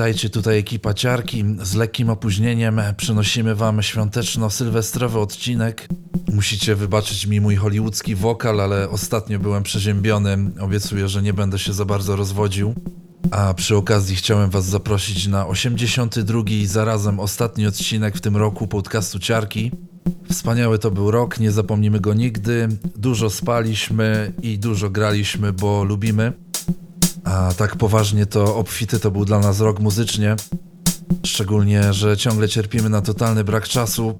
witajcie, tutaj ekipa Ciarki. Z lekkim opóźnieniem przynosimy wam świąteczno-sylwestrowy odcinek. Musicie wybaczyć mi mój hollywoodzki wokal, ale ostatnio byłem przeziębiony. Obiecuję, że nie będę się za bardzo rozwodził. A przy okazji chciałem was zaprosić na 82 i zarazem ostatni odcinek w tym roku podcastu Ciarki. Wspaniały to był rok, nie zapomnimy go nigdy. Dużo spaliśmy i dużo graliśmy, bo lubimy. A tak poważnie to obfity to był dla nas rok muzycznie. Szczególnie, że ciągle cierpimy na totalny brak czasu.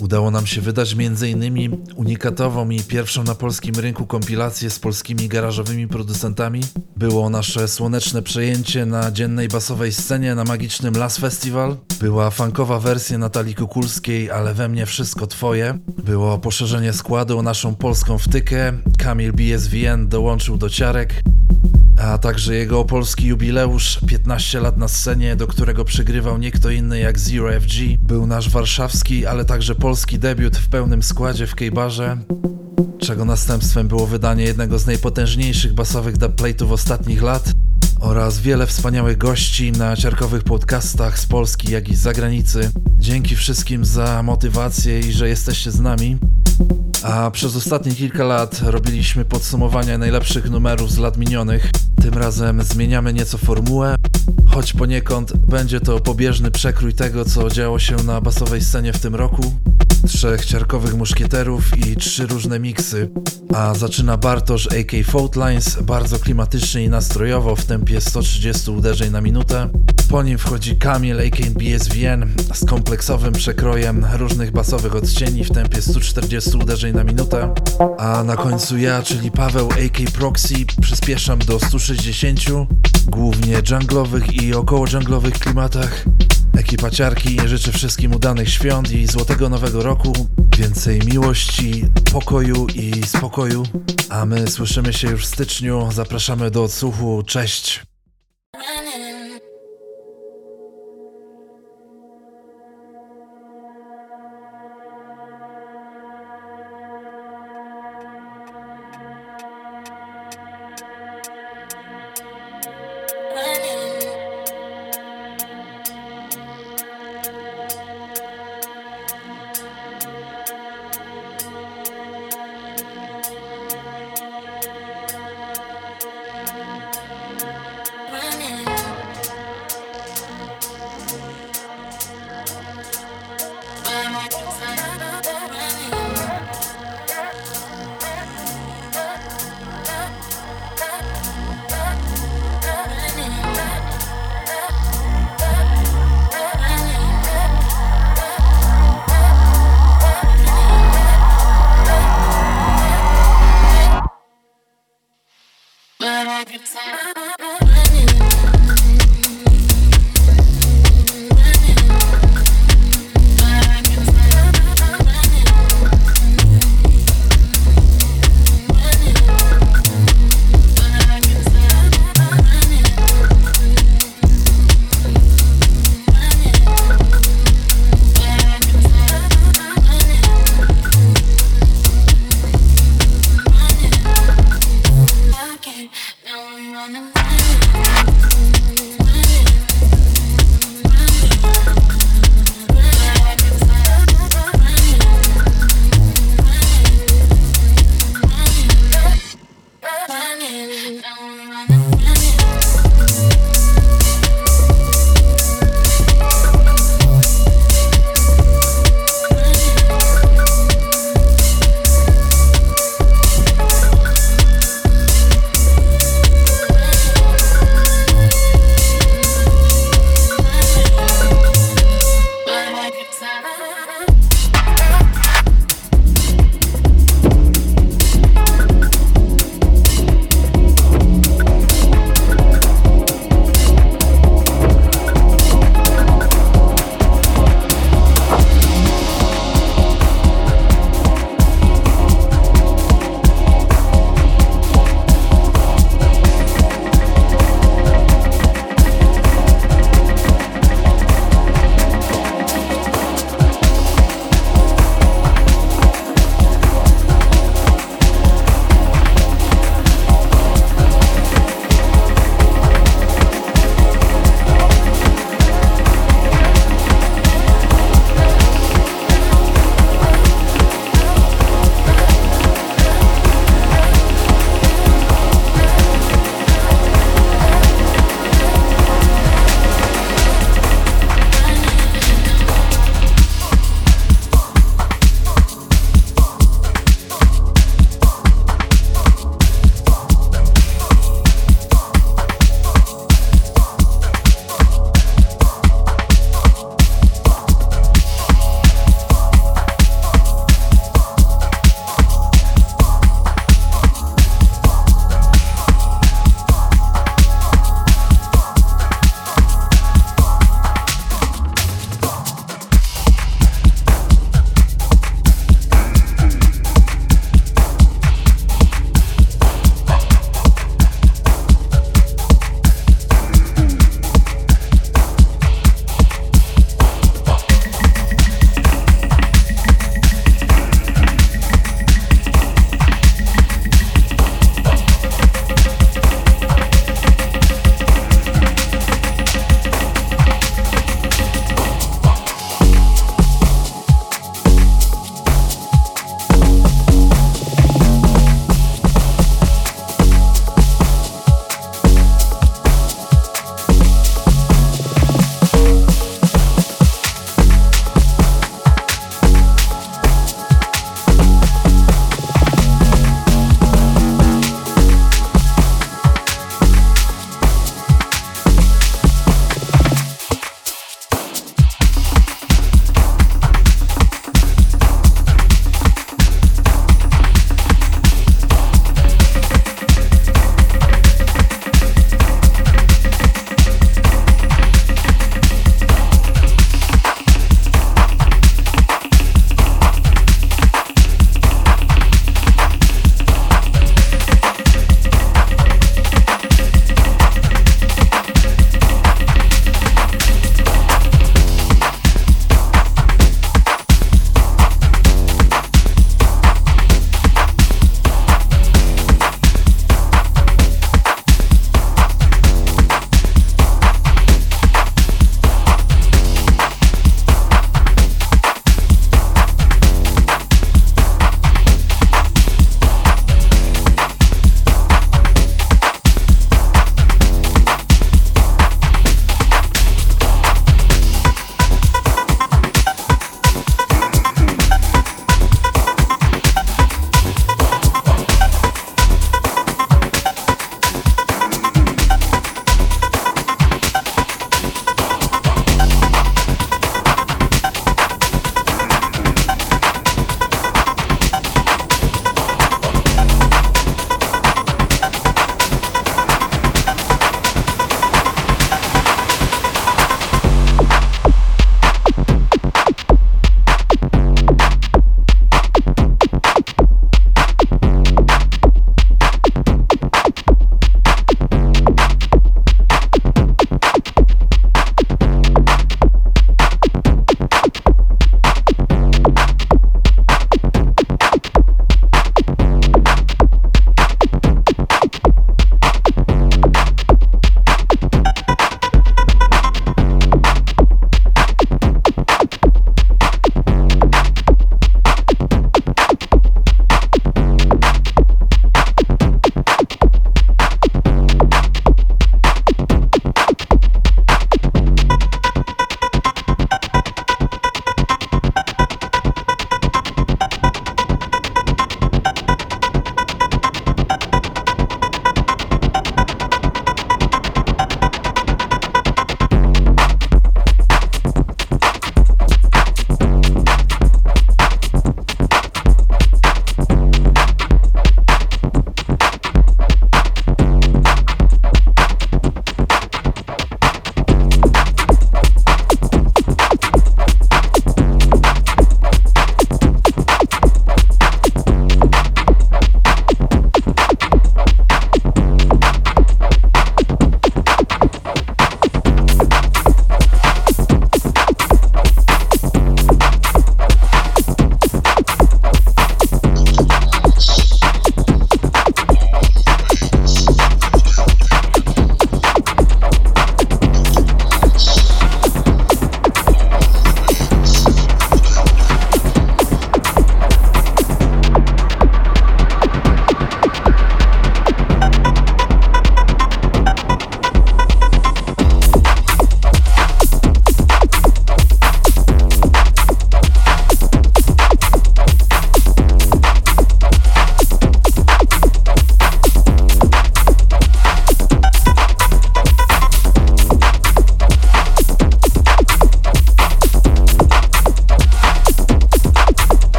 Udało nam się wydać m.in. unikatową i pierwszą na polskim rynku kompilację z polskimi garażowymi producentami. Było nasze słoneczne przejęcie na dziennej basowej scenie na magicznym Las Festival. Była funkowa wersja Natalii Kukulskiej, ale we mnie wszystko twoje. Było poszerzenie składu o naszą polską wtykę. Kamil BSVN dołączył do ciarek a także jego polski jubileusz 15 lat na scenie, do którego przygrywał nie kto inny jak Zero FG. Był nasz warszawski, ale także polski debiut w pełnym składzie w Kejbarze, czego następstwem było wydanie jednego z najpotężniejszych basowych dubplate'ów ostatnich lat oraz wiele wspaniałych gości na ciarkowych podcastach z Polski, jak i z zagranicy. Dzięki wszystkim za motywację i że jesteście z nami. A przez ostatnie kilka lat robiliśmy podsumowania najlepszych numerów z lat minionych. Tym razem zmieniamy nieco formułę, choć poniekąd będzie to pobieżny przekrój tego, co działo się na basowej scenie w tym roku. Trzech ciarkowych muszkieterów i trzy różne miksy. A zaczyna Bartosz AK Faultlines, bardzo klimatycznie i nastrojowo w tempie 130 uderzeń na minutę. Po nim wchodzi Kamil AK BSVN z kompleksowym przekrojem różnych basowych odcieni w tempie 140 uderzeń na minutę. A na końcu ja, czyli Paweł AK Proxy, przyspieszam do 160, głównie dżunglowych i około dżunglowych klimatach. Ekipa Ciarki życzy wszystkim udanych świąt i złotego nowego roku, więcej miłości, pokoju i spokoju. A my słyszymy się już w styczniu, zapraszamy do odsłuchu, cześć! running.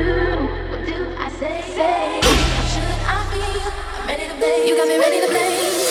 What do I say? Should I feel? I'm ready to play. You got me ready to play.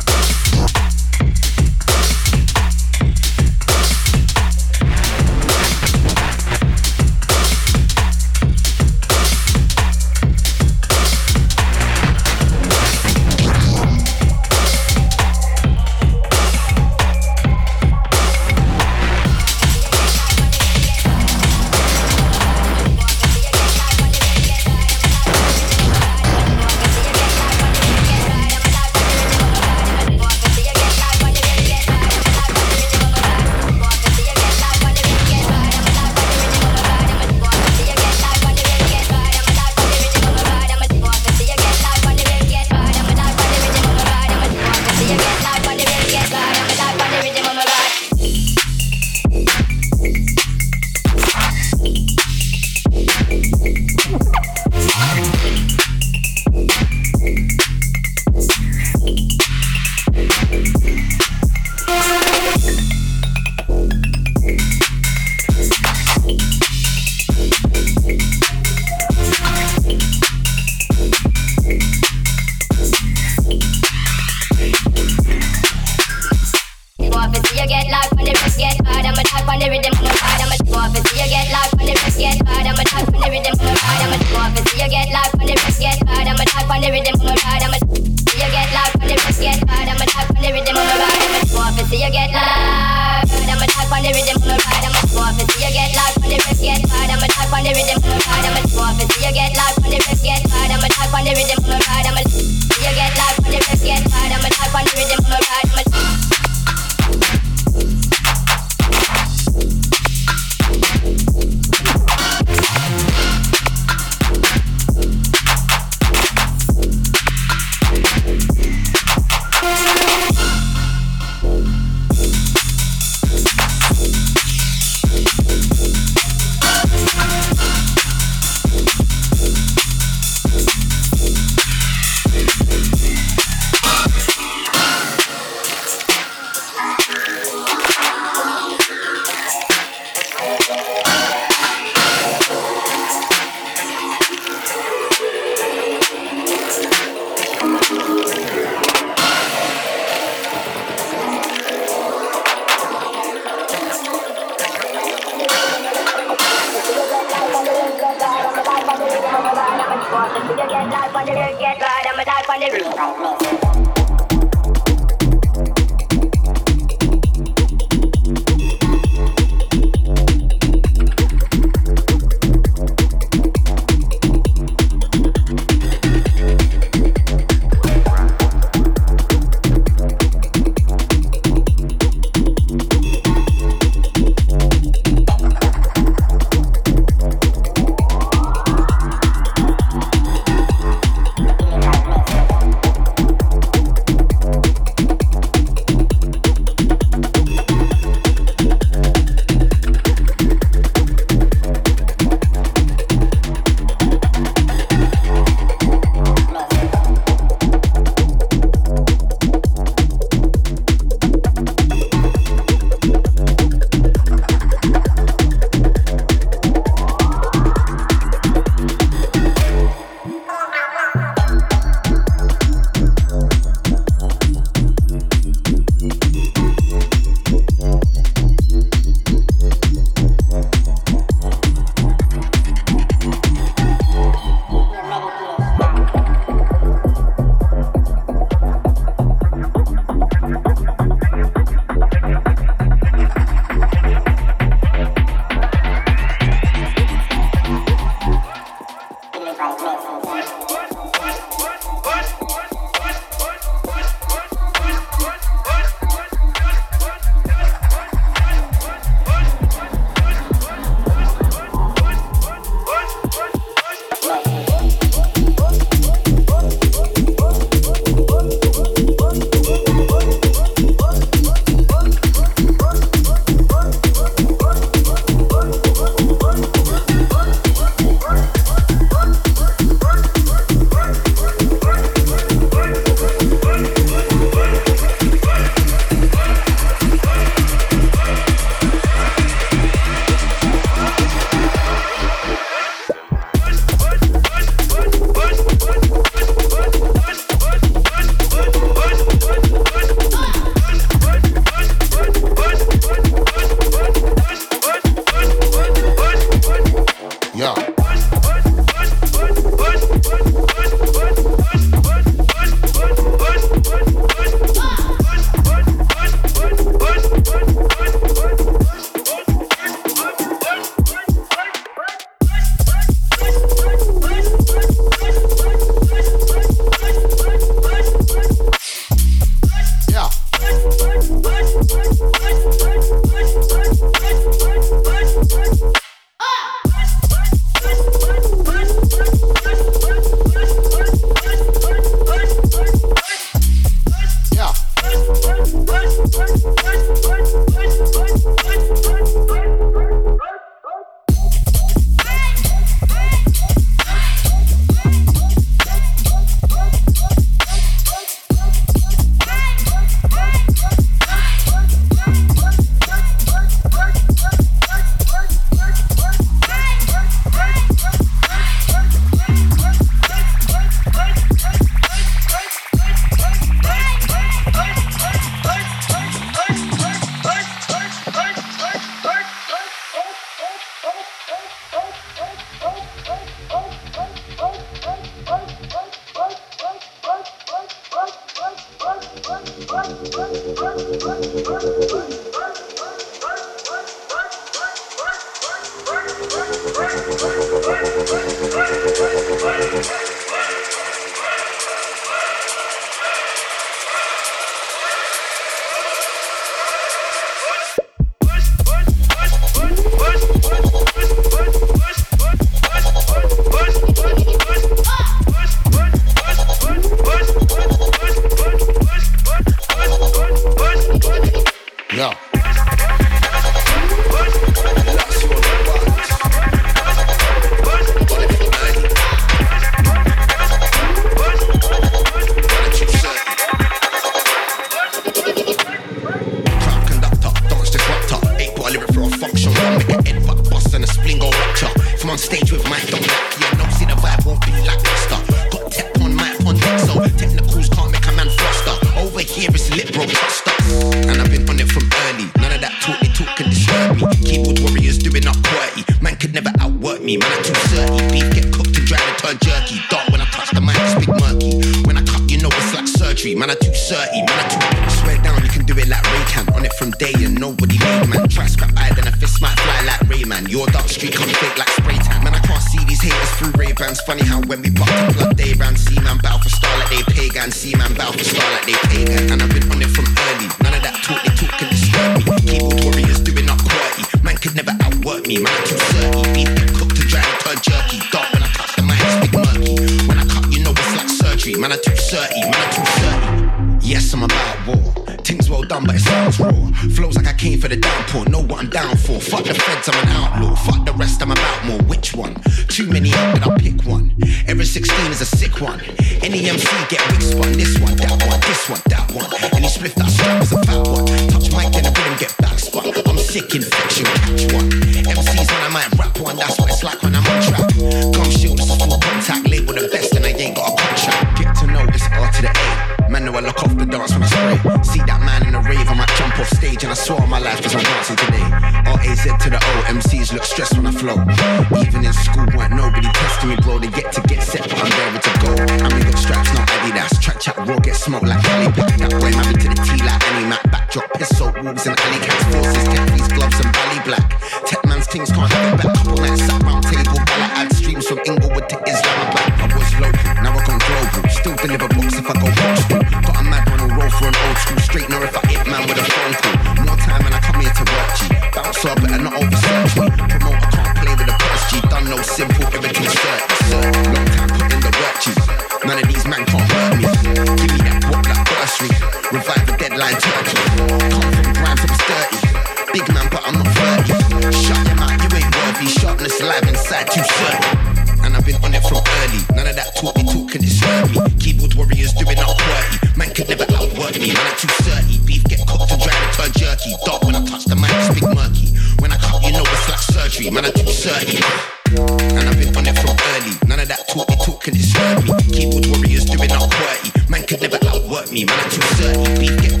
me I do surgery. Get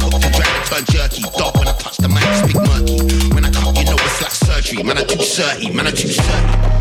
turn jerky. When I touch the mic, big murky. When I cut, you know it's surgery. Man, I do 30, man, I do 30.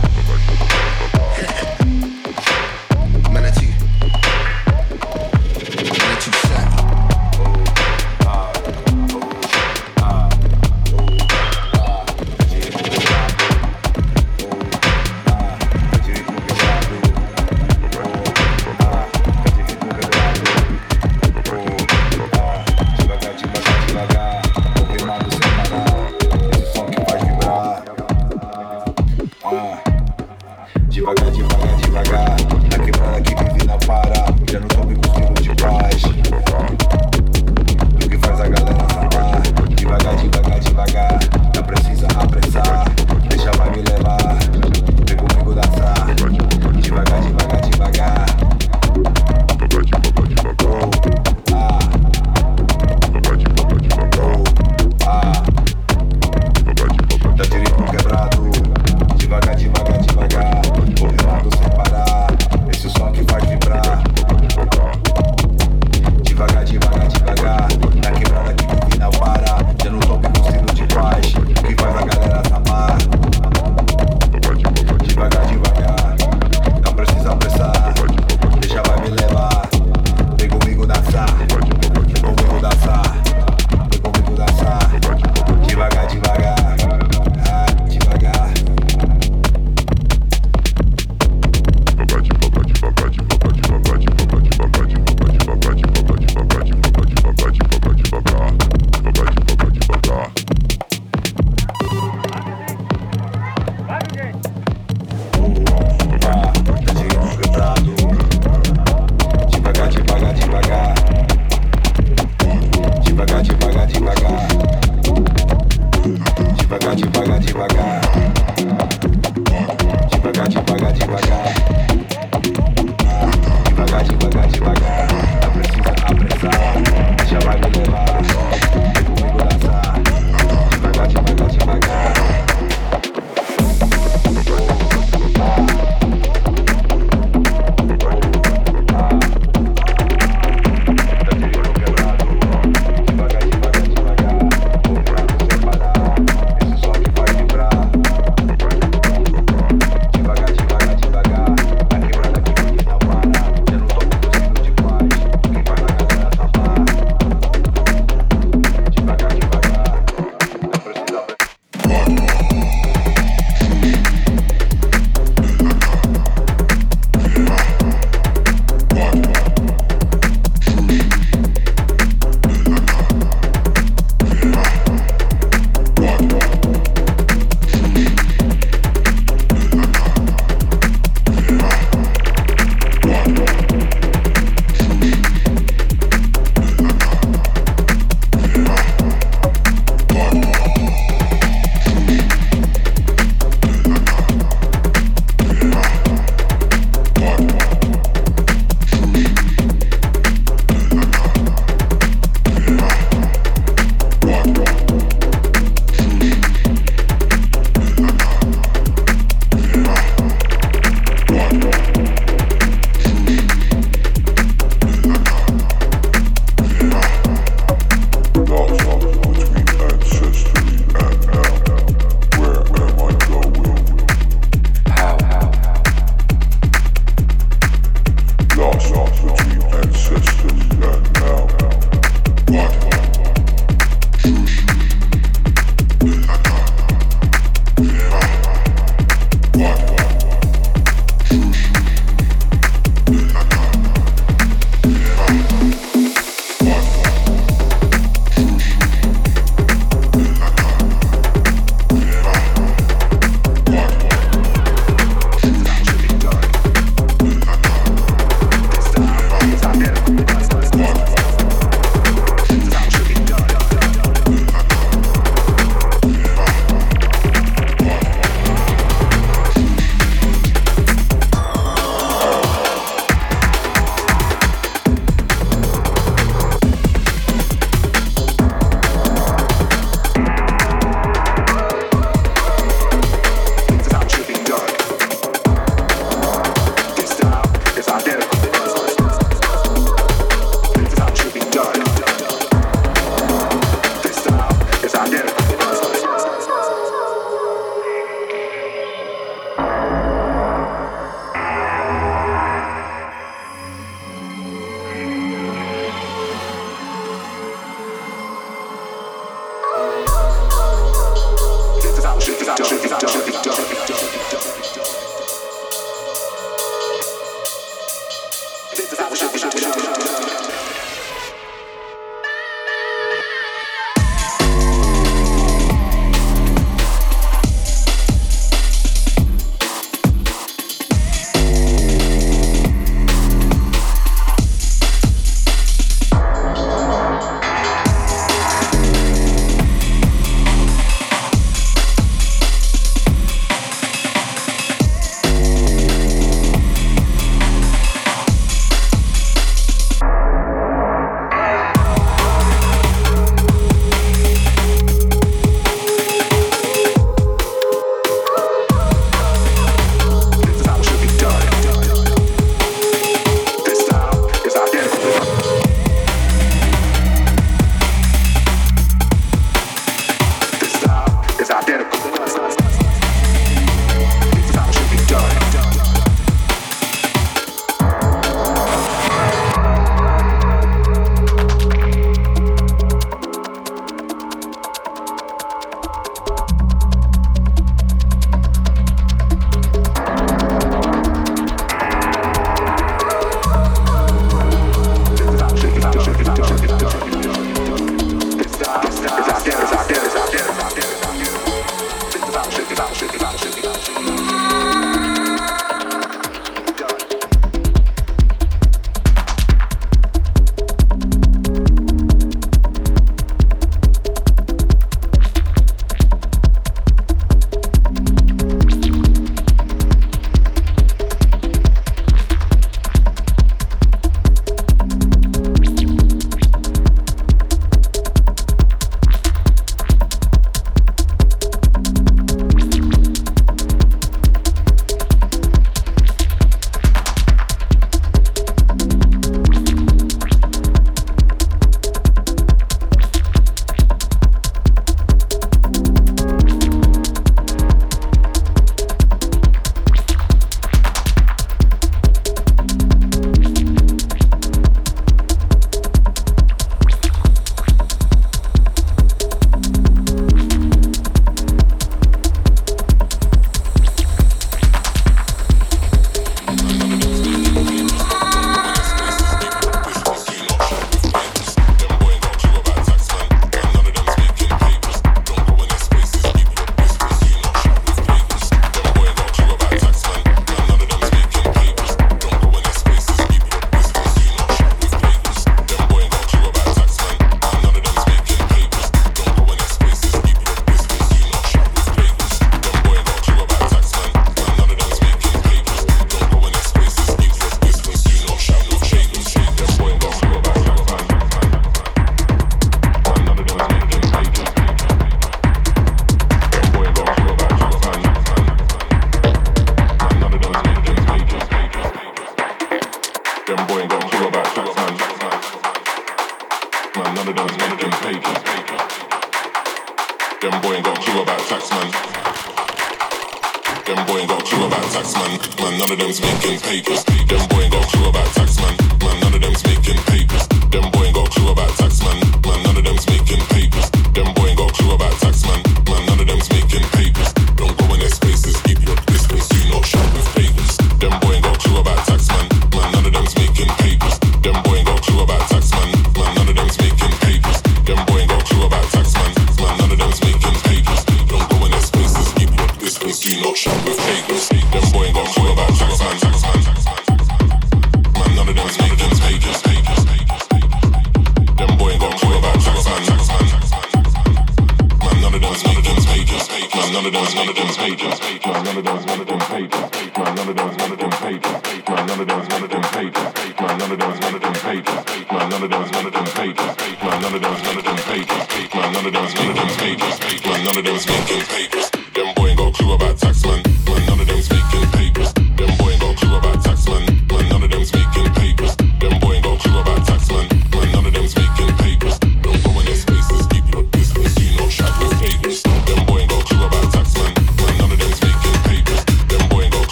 None of them's making papers. Them boy ain't got a clue about tax, man.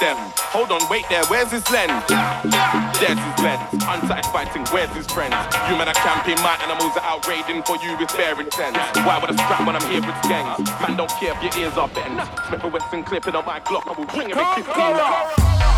them. Hold on, wait there, where's his lens? There's his lens. Unsatisfied fighting, where's his friends? You men are camping, my animals are out raiding for you with bearing intent. Why would I scrap when I'm here with gangs? Man, don't care if your ears are bent. Smith Western clip clipping on my Glock, I will bring it. Come, come,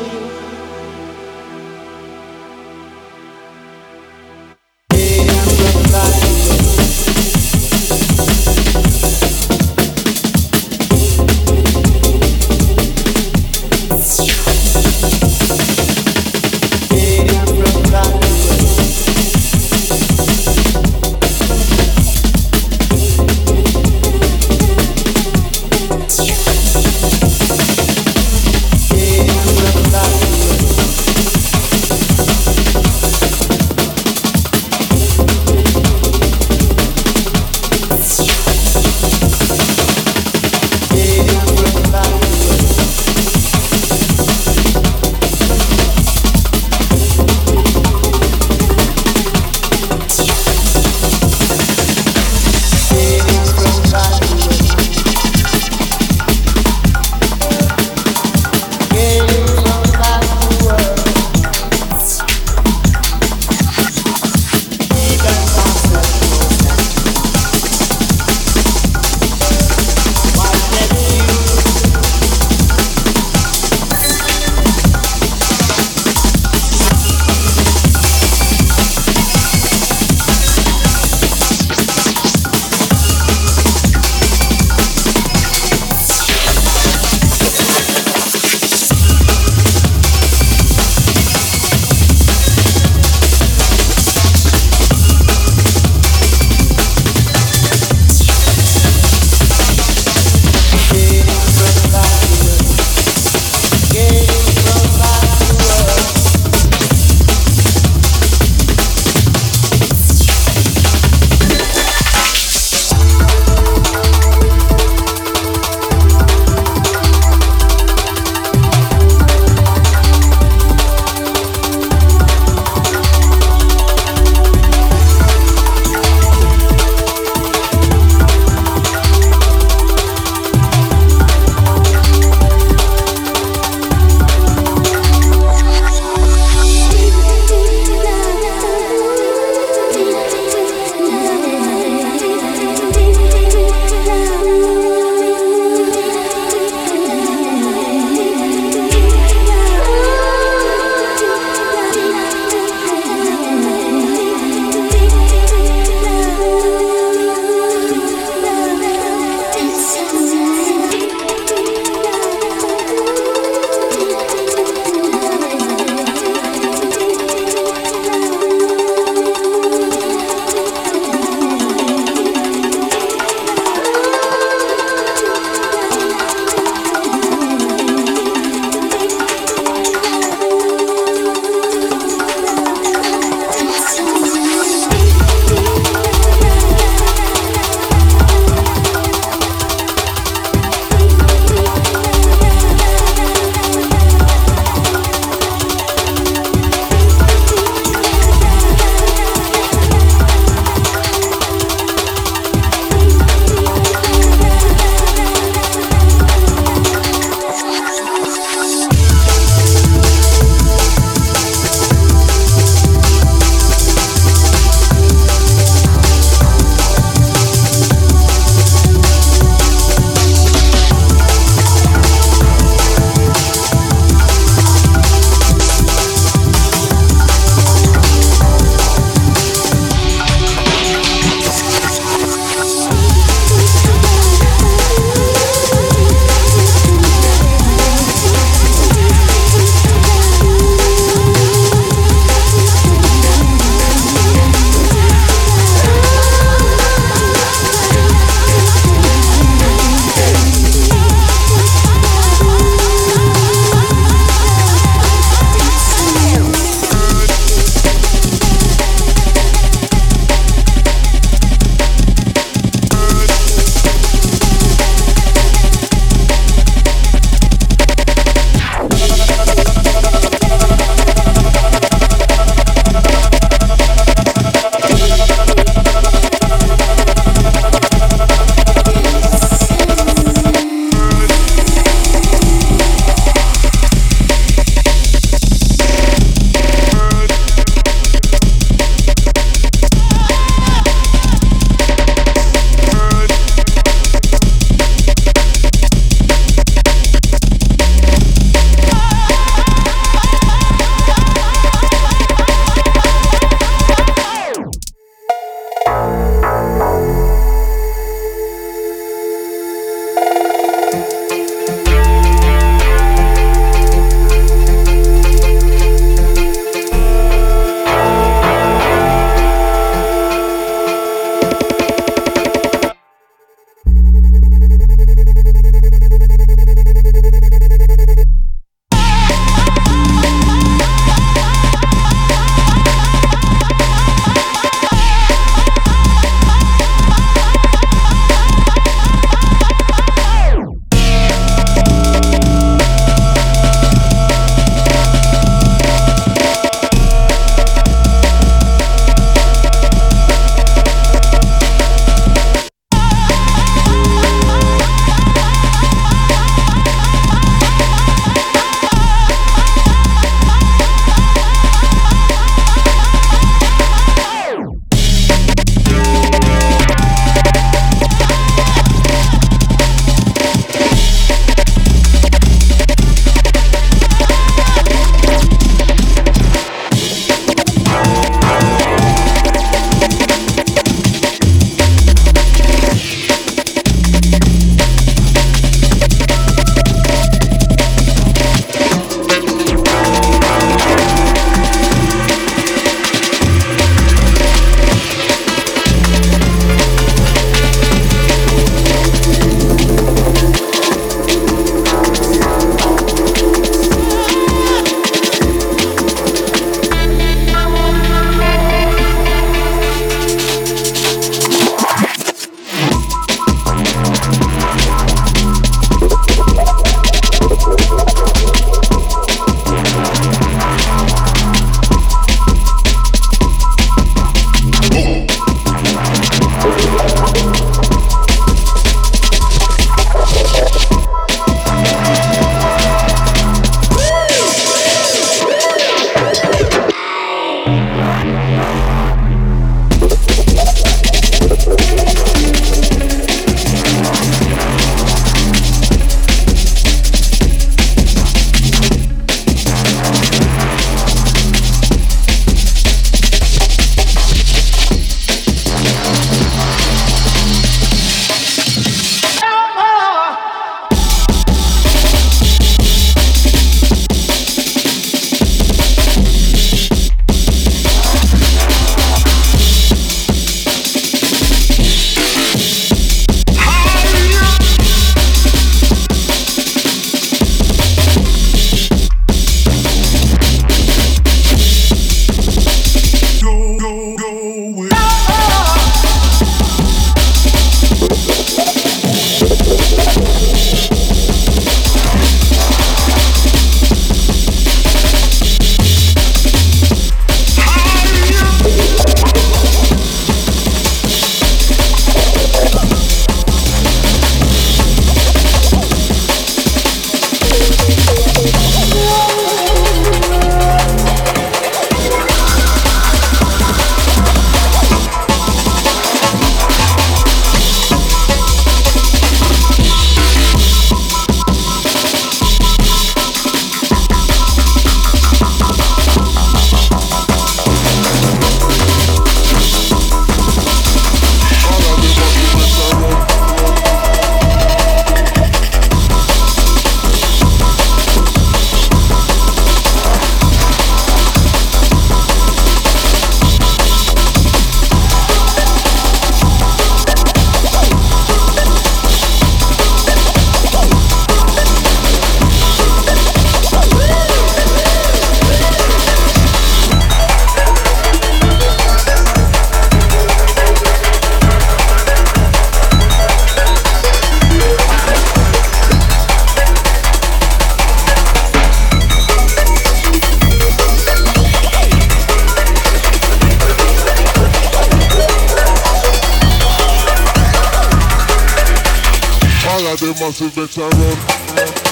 Başladı masif ve terör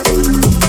Dímelo.